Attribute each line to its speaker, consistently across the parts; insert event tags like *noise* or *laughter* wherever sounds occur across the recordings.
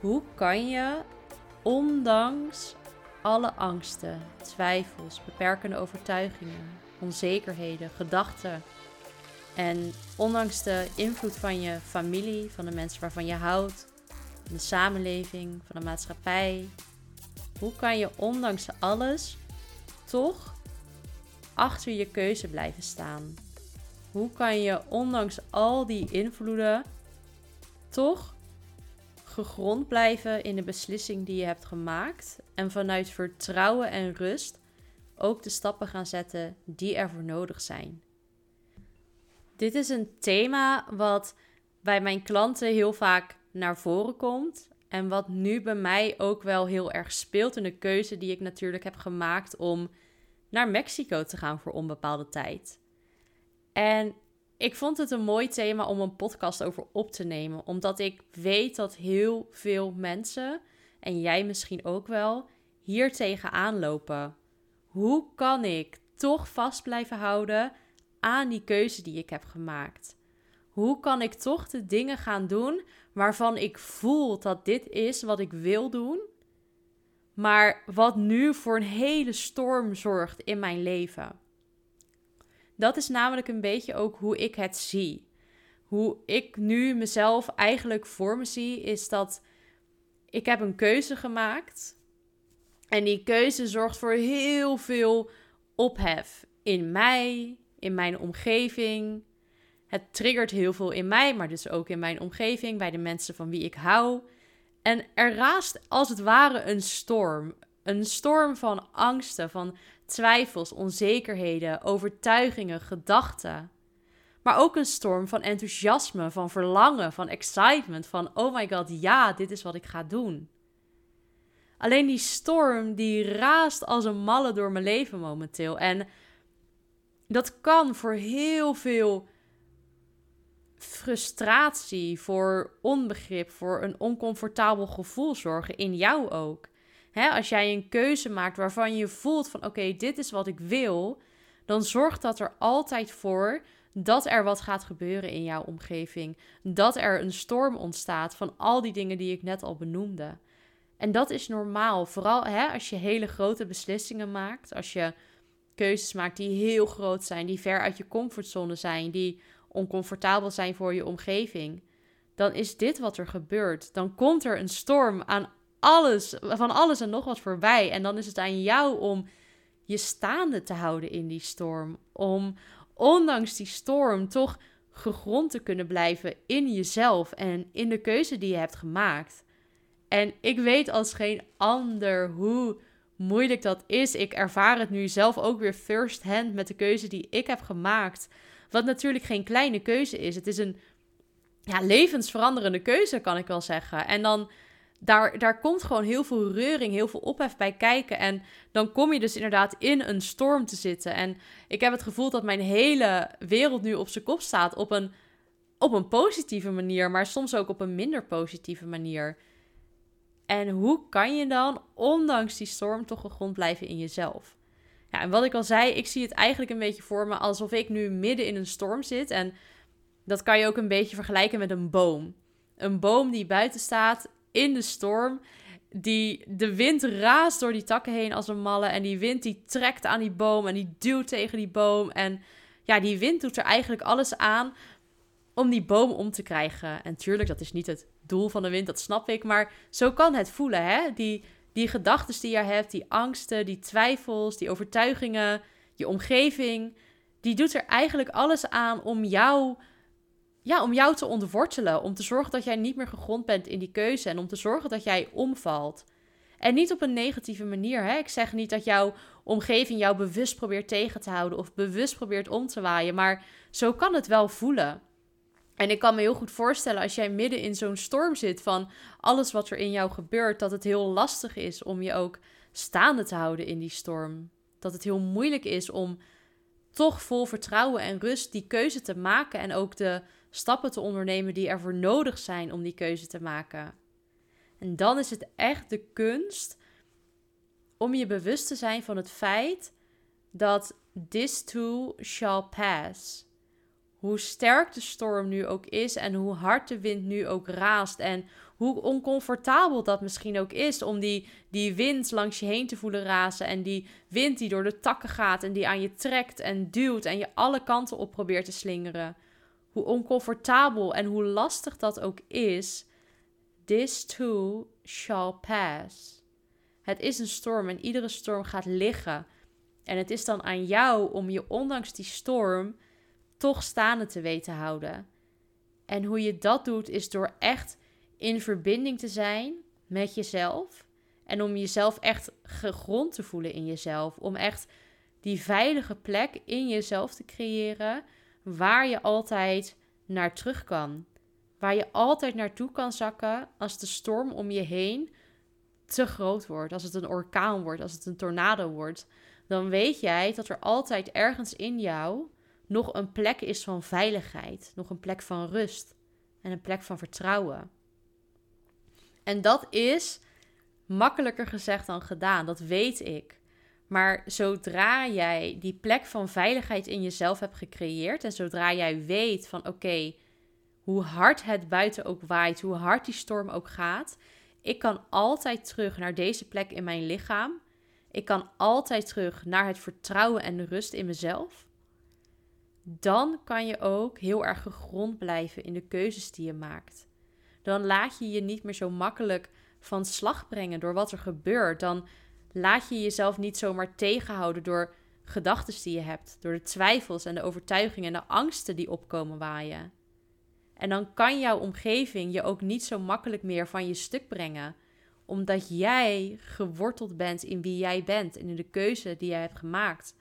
Speaker 1: Hoe kan je, ondanks alle angsten, twijfels, beperkende overtuigingen, onzekerheden, gedachten en ondanks de invloed van je familie, van de mensen waarvan je houdt, van de samenleving, van de maatschappij, hoe kan je ondanks alles toch achter je keuze blijven staan? Hoe kan je ondanks al die invloeden toch gegrond blijven in de beslissing die je hebt gemaakt en vanuit vertrouwen en rust ook de stappen gaan zetten die ervoor nodig zijn? Dit is een thema wat bij mijn klanten heel vaak naar voren komt. En wat nu bij mij ook wel heel erg speelt in de keuze die ik natuurlijk heb gemaakt om naar Mexico te gaan voor onbepaalde tijd. En ik vond het een mooi thema om een podcast over op te nemen, omdat ik weet dat heel veel mensen, en jij misschien ook wel, hier tegenaan lopen. Hoe kan ik toch vast blijven houden aan die keuze die ik heb gemaakt? Hoe kan ik toch de dingen gaan doen waarvan ik voel dat dit is wat ik wil doen, maar wat nu voor een hele storm zorgt in mijn leven? Dat is namelijk een beetje ook hoe ik het zie. Hoe ik nu mezelf eigenlijk voor me zie, is dat ik heb een keuze gemaakt. En die keuze zorgt voor heel veel ophef in mij, in mijn omgeving. Het triggert heel veel in mij, maar dus ook in mijn omgeving, bij de mensen van wie ik hou. En er raast als het ware een storm. Een storm van angsten, van twijfels, onzekerheden, overtuigingen, gedachten. Maar ook een storm van enthousiasme, van verlangen, van excitement, van oh my god, ja, dit is wat ik ga doen. Alleen die storm die raast als een malle door mijn leven momenteel. En dat kan voor heel veel frustratie, voor onbegrip, voor een oncomfortabel gevoel zorgen in jou ook. Hè, als jij een keuze maakt waarvan je voelt van oké, dit is wat ik wil, dan zorgt dat er altijd voor dat er wat gaat gebeuren in jouw omgeving. Dat er een storm ontstaat van al die dingen die ik net al benoemde. En dat is normaal, vooral hè, als je hele grote beslissingen maakt, als je keuzes maakt die heel groot zijn, die ver uit je comfortzone zijn, die oncomfortabel zijn voor je omgeving, dan is dit wat er gebeurt. Dan komt er een storm aan alles, van alles en nog wat voorbij. En dan is het aan jou om je staande te houden in die storm. Om ondanks die storm toch gegrond te kunnen blijven in jezelf en in de keuze die je hebt gemaakt. En ik weet als geen ander hoe moeilijk dat is. Ik ervaar het nu zelf ook weer first hand met de keuze die ik heb gemaakt. Wat natuurlijk geen kleine keuze is. Het is een ja, levensveranderende keuze, kan ik wel zeggen. En dan daar, daar komt gewoon heel veel reuring, heel veel ophef bij kijken. En dan kom je dus inderdaad in een storm te zitten. En ik heb het gevoel dat mijn hele wereld nu op zijn kop staat. Op een, op een positieve manier, maar soms ook op een minder positieve manier. En hoe kan je dan, ondanks die storm, toch gegrond blijven in jezelf? Ja, en wat ik al zei, ik zie het eigenlijk een beetje voor me alsof ik nu midden in een storm zit. En dat kan je ook een beetje vergelijken met een boom. Een boom die buiten staat in de storm. Die, de wind raast door die takken heen als een malle. En die wind die trekt aan die boom en die duwt tegen die boom. En ja, die wind doet er eigenlijk alles aan om die boom om te krijgen. En tuurlijk, dat is niet het doel van de wind, dat snap ik. Maar zo kan het voelen, hè? Die, die gedachten die je hebt, die angsten, die twijfels, die overtuigingen, je omgeving. Die doet er eigenlijk alles aan om jou ja, om jou te ontwortelen. Om te zorgen dat jij niet meer gegrond bent in die keuze. En om te zorgen dat jij omvalt. En niet op een negatieve manier. Hè? Ik zeg niet dat jouw omgeving jou bewust probeert tegen te houden. Of bewust probeert om te waaien. Maar zo kan het wel voelen. En ik kan me heel goed voorstellen als jij midden in zo'n storm zit van alles wat er in jou gebeurt, dat het heel lastig is om je ook staande te houden in die storm. Dat het heel moeilijk is om toch vol vertrouwen en rust die keuze te maken en ook de stappen te ondernemen die ervoor nodig zijn om die keuze te maken. En dan is het echt de kunst om je bewust te zijn van het feit dat this too shall pass. hoe sterk de storm nu ook is en hoe hard de wind nu ook raast en hoe oncomfortabel dat misschien ook is om die, die wind langs je heen te voelen razen en die wind die door de takken gaat en die aan je trekt en duwt en je alle kanten op probeert te slingeren. Hoe oncomfortabel en hoe lastig dat ook is, this too shall pass. Het is een storm en iedere storm gaat liggen. En het is dan aan jou om je ondanks die storm toch staande te weten houden. En hoe je dat doet is door echt in verbinding te zijn met jezelf. En om jezelf echt gegrond te voelen in jezelf. Om echt die veilige plek in jezelf te creëren waar je altijd naar terug kan. Waar je altijd naartoe kan zakken als de storm om je heen te groot wordt. Als het een orkaan wordt, als het een tornado wordt. Dan weet jij dat er altijd ergens in jou nog een plek is van veiligheid. Nog een plek van rust. En een plek van vertrouwen. En dat is makkelijker gezegd dan gedaan, dat weet ik. Maar zodra jij die plek van veiligheid in jezelf hebt gecreëerd en zodra jij weet van oké, hoe hard het buiten ook waait, hoe hard die storm ook gaat, ik kan altijd terug naar deze plek in mijn lichaam. Ik kan altijd terug naar het vertrouwen en de rust in mezelf. Dan kan je ook heel erg gegrond blijven in de keuzes die je maakt dan laat je je niet meer zo makkelijk van slag brengen door wat er gebeurt. Dan laat je jezelf niet zomaar tegenhouden door gedachten die je hebt, door de twijfels en de overtuigingen en de angsten die opkomen waaien. En dan kan jouw omgeving je ook niet zo makkelijk meer van je stuk brengen, omdat jij geworteld bent in wie jij bent en in de keuze die jij hebt gemaakt.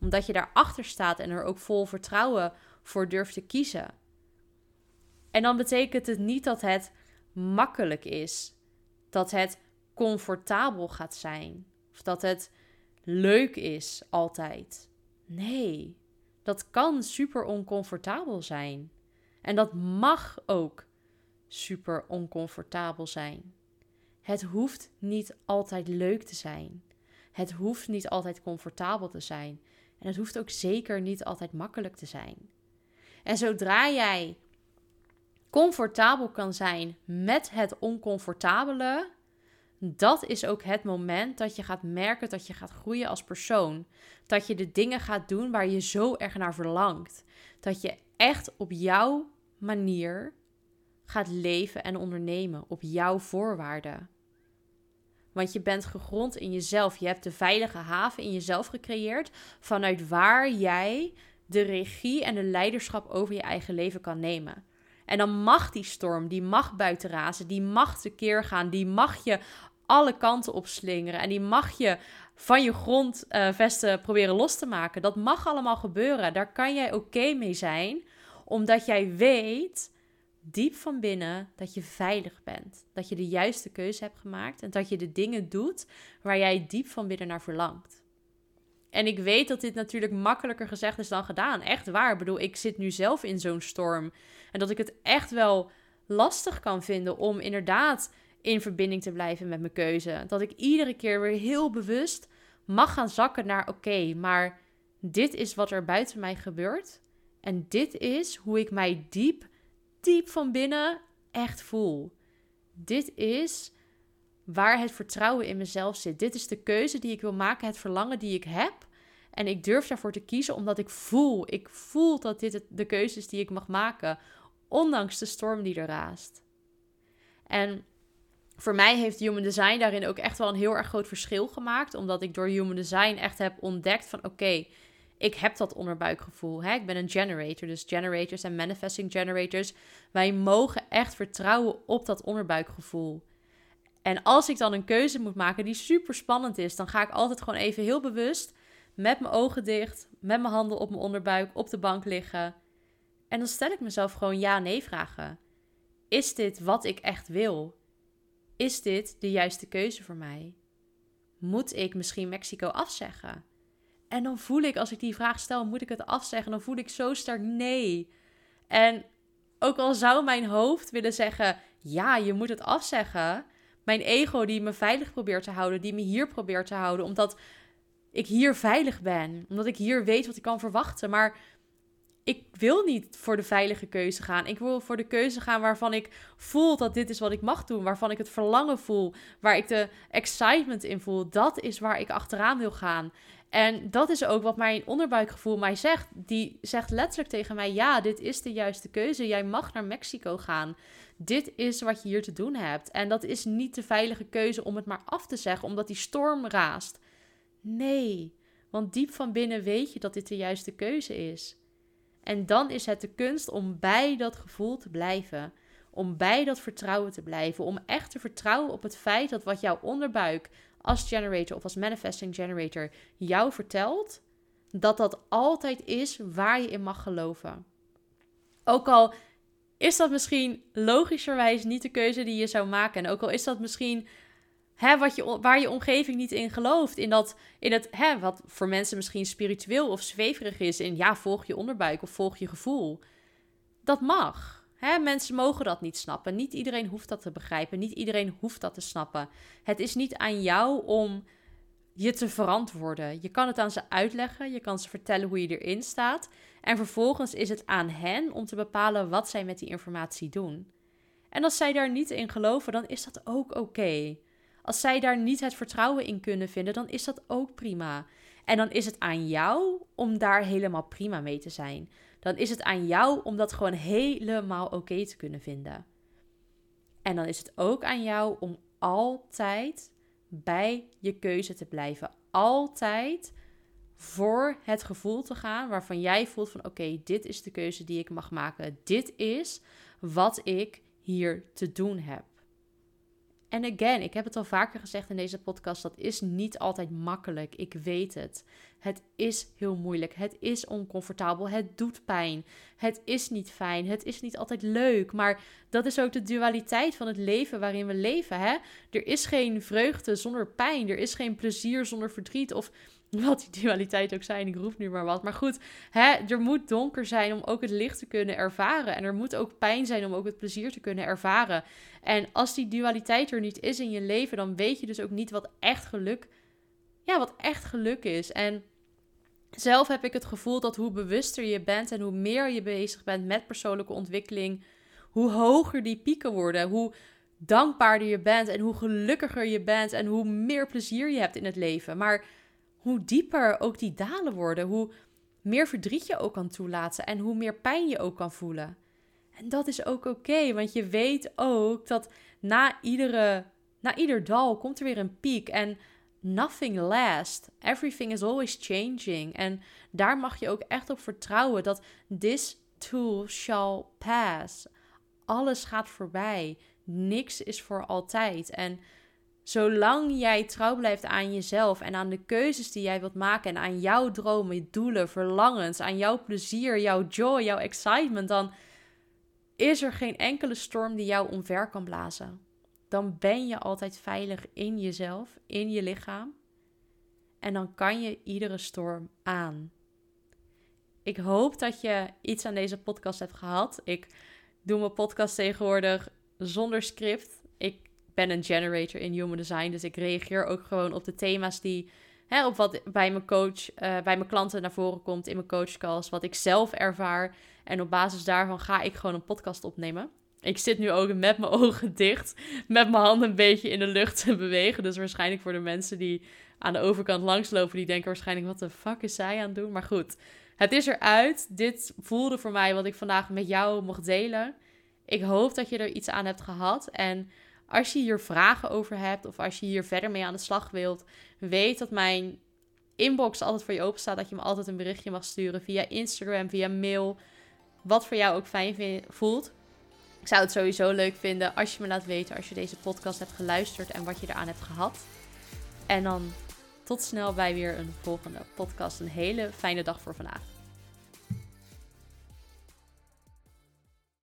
Speaker 1: Omdat je daarachter staat en er ook vol vertrouwen voor durft te kiezen. En dan betekent het niet dat het makkelijk is, dat het comfortabel gaat zijn, of dat het leuk is altijd. Nee, dat kan super oncomfortabel zijn. En dat mag ook super oncomfortabel zijn. Het hoeft niet altijd leuk te zijn. Het hoeft niet altijd comfortabel te zijn. En het hoeft ook zeker niet altijd makkelijk te zijn. En zodra jij comfortabel kan zijn met het oncomfortabele, dat is ook het moment dat je gaat merken dat je gaat groeien als persoon. Dat je de dingen gaat doen waar je zo erg naar verlangt. Dat je echt op jouw manier gaat leven en ondernemen, op jouw voorwaarden. Want je bent gegrond in jezelf. Je hebt de veilige haven in jezelf gecreëerd, vanuit waar jij de regie en de leiderschap over je eigen leven kan nemen. En dan mag die storm, die mag buiten razen, die mag tekeer gaan, die mag je alle kanten opslingeren en die mag je van je grondvesten proberen los te maken. Dat mag allemaal gebeuren. Daar kan jij oké mee zijn, omdat jij weet diep van binnen dat je veilig bent. Dat je de juiste keuze hebt gemaakt en dat je de dingen doet waar jij diep van binnen naar verlangt. En ik weet dat dit natuurlijk makkelijker gezegd is dan gedaan. Echt waar. Ik bedoel, ik zit nu zelf in zo'n storm. En dat ik het echt wel lastig kan vinden om inderdaad in verbinding te blijven met mijn keuze. Dat ik iedere keer weer heel bewust mag gaan zakken naar: oké, maar dit is wat er buiten mij gebeurt. En dit is hoe ik mij diep, diep van binnen echt voel. Dit is waar het vertrouwen in mezelf zit. Dit is de keuze die ik wil maken, het verlangen die ik heb. En ik durf daarvoor te kiezen omdat ik voel, ik voel dat dit de keuze is die ik mag maken, ondanks de storm die er raast. En voor mij heeft Human Design daarin ook echt wel een heel erg groot verschil gemaakt, omdat ik door Human Design echt heb ontdekt van oké, ik heb dat onderbuikgevoel. Hè? Ik ben een generator, dus generators en manifesting generators, wij mogen echt vertrouwen op dat onderbuikgevoel. En als ik dan een keuze moet maken die super spannend is, dan ga ik altijd gewoon even heel bewust met mijn ogen dicht, met mijn handen op mijn onderbuik op de bank liggen. En dan stel ik mezelf gewoon ja-nee vragen. Is dit wat ik echt wil? Is dit de juiste keuze voor mij? Moet ik misschien Mexico afzeggen? En dan voel ik, als ik die vraag stel, moet ik het afzeggen? Dan voel ik zo sterk nee. En ook al zou mijn hoofd willen zeggen, ja, je moet het afzeggen. Mijn ego die me veilig probeert te houden, die me hier probeert te houden, omdat ik hier veilig ben. Omdat ik hier weet wat ik kan verwachten. Maar ik wil niet voor de veilige keuze gaan. Ik wil voor de keuze gaan waarvan ik voel dat dit is wat ik mag doen. Waarvan ik het verlangen voel. Waar ik de excitement in voel. Dat is waar ik achteraan wil gaan. En dat is ook wat mijn onderbuikgevoel mij zegt. Die zegt letterlijk tegen mij: Ja, dit is de juiste keuze. Jij mag naar Mexico gaan. Dit is wat je hier te doen hebt. En dat is niet de veilige keuze om het maar af te zeggen, omdat die storm raast. Nee, want diep van binnen weet je dat dit de juiste keuze is. En dan is het de kunst om bij dat gevoel te blijven. Om bij dat vertrouwen te blijven. Om echt te vertrouwen op het feit dat wat jouw onderbuik als generator of als manifesting generator jou vertelt, dat dat altijd is waar je in mag geloven. Ook al is dat misschien logischerwijs niet de keuze die je zou maken. En ook al is dat misschien hè, wat je, waar je omgeving niet in gelooft. In, dat, in het, hè, wat voor mensen misschien spiritueel of zweverig is. In ja, volg je onderbuik of volg je gevoel. Dat mag. Hè, mensen mogen dat niet snappen. Niet iedereen hoeft dat te begrijpen. Niet iedereen hoeft dat te snappen. Het is niet aan jou om je te verantwoorden. Je kan het aan ze uitleggen. Je kan ze vertellen hoe je erin staat. En vervolgens is het aan hen om te bepalen wat zij met die informatie doen. En als zij daar niet in geloven, dan is dat ook oké. Als zij daar niet het vertrouwen in kunnen vinden, dan is dat ook prima. En dan is het aan jou om daar helemaal prima mee te zijn. Dan is het aan jou om dat gewoon helemaal oké te kunnen vinden. En dan is het ook aan jou om altijd bij je keuze te blijven. Altijd voor het gevoel te gaan waarvan jij voelt van oké, dit is de keuze die ik mag maken. Dit is wat ik hier te doen heb. En again, ik heb het al vaker gezegd in deze podcast, dat is niet altijd makkelijk. Ik weet het. Het is heel moeilijk. Het is oncomfortabel. Het doet pijn. Het is niet fijn. Het is niet altijd leuk. Maar dat is ook de dualiteit van het leven waarin we leven. Hè? Er is geen vreugde zonder pijn. Er is geen plezier zonder verdriet. Of *laughs* wat die dualiteit ook zijn, ik roep nu maar wat. Maar goed, hè, er moet donker zijn om ook het licht te kunnen ervaren. En er moet ook pijn zijn om ook het plezier te kunnen ervaren. En als die dualiteit er niet is in je leven, dan weet je dus ook niet wat echt geluk, ja, wat echt geluk is. En zelf heb ik het gevoel dat hoe bewuster je bent en hoe meer je bezig bent met persoonlijke ontwikkeling, hoe hoger die pieken worden, hoe dankbaarder je bent en hoe gelukkiger je bent en hoe meer plezier je hebt in het leven. Maar hoe dieper ook die dalen worden, hoe meer verdriet je ook kan toelaten en hoe meer pijn je ook kan voelen. En dat is ook oké, want je weet ook dat na, iedere, na ieder dal komt er weer een piek en nothing lasts. Everything is always changing. En daar mag je ook echt op vertrouwen dat this too shall pass. Alles gaat voorbij. Niks is voor altijd. En Zolang jij trouw blijft aan jezelf en aan de keuzes die jij wilt maken en aan jouw dromen, doelen, verlangens, aan jouw plezier, jouw joy, jouw excitement, dan is er geen enkele storm die jou omver kan blazen. Dan ben je altijd veilig in jezelf, in je lichaam. En dan kan je iedere storm aan. Ik hoop dat je iets aan deze podcast hebt gehad. Ik doe mijn podcast tegenwoordig zonder script. Ik ben een generator in human design. Dus ik reageer ook gewoon op de thema's die. Hè, op wat bij mijn coach, uh, bij mijn klanten naar voren komt in mijn coachcalls. Wat ik zelf ervaar. En op basis daarvan ga ik gewoon een podcast opnemen. Ik zit nu ook met mijn ogen *laughs* dicht. Met mijn handen een beetje in de lucht te bewegen. Dus waarschijnlijk voor de mensen die aan de overkant langslopen. Die denken waarschijnlijk: wat de fuck is zij aan het doen? Maar goed, het is eruit. Dit voelde voor mij wat ik vandaag met jou mocht delen. Ik hoop dat je er iets aan hebt gehad. En als je hier vragen over hebt of als je hier verder mee aan de slag wilt, weet dat mijn inbox altijd voor je open staat. Dat je me altijd een berichtje mag sturen via Instagram, via mail. Wat voor jou ook fijn voelt. Ik zou het sowieso leuk vinden als je me laat weten als je deze podcast hebt geluisterd en wat je eraan hebt gehad. En dan tot snel bij weer een volgende podcast. Een hele fijne dag voor vandaag.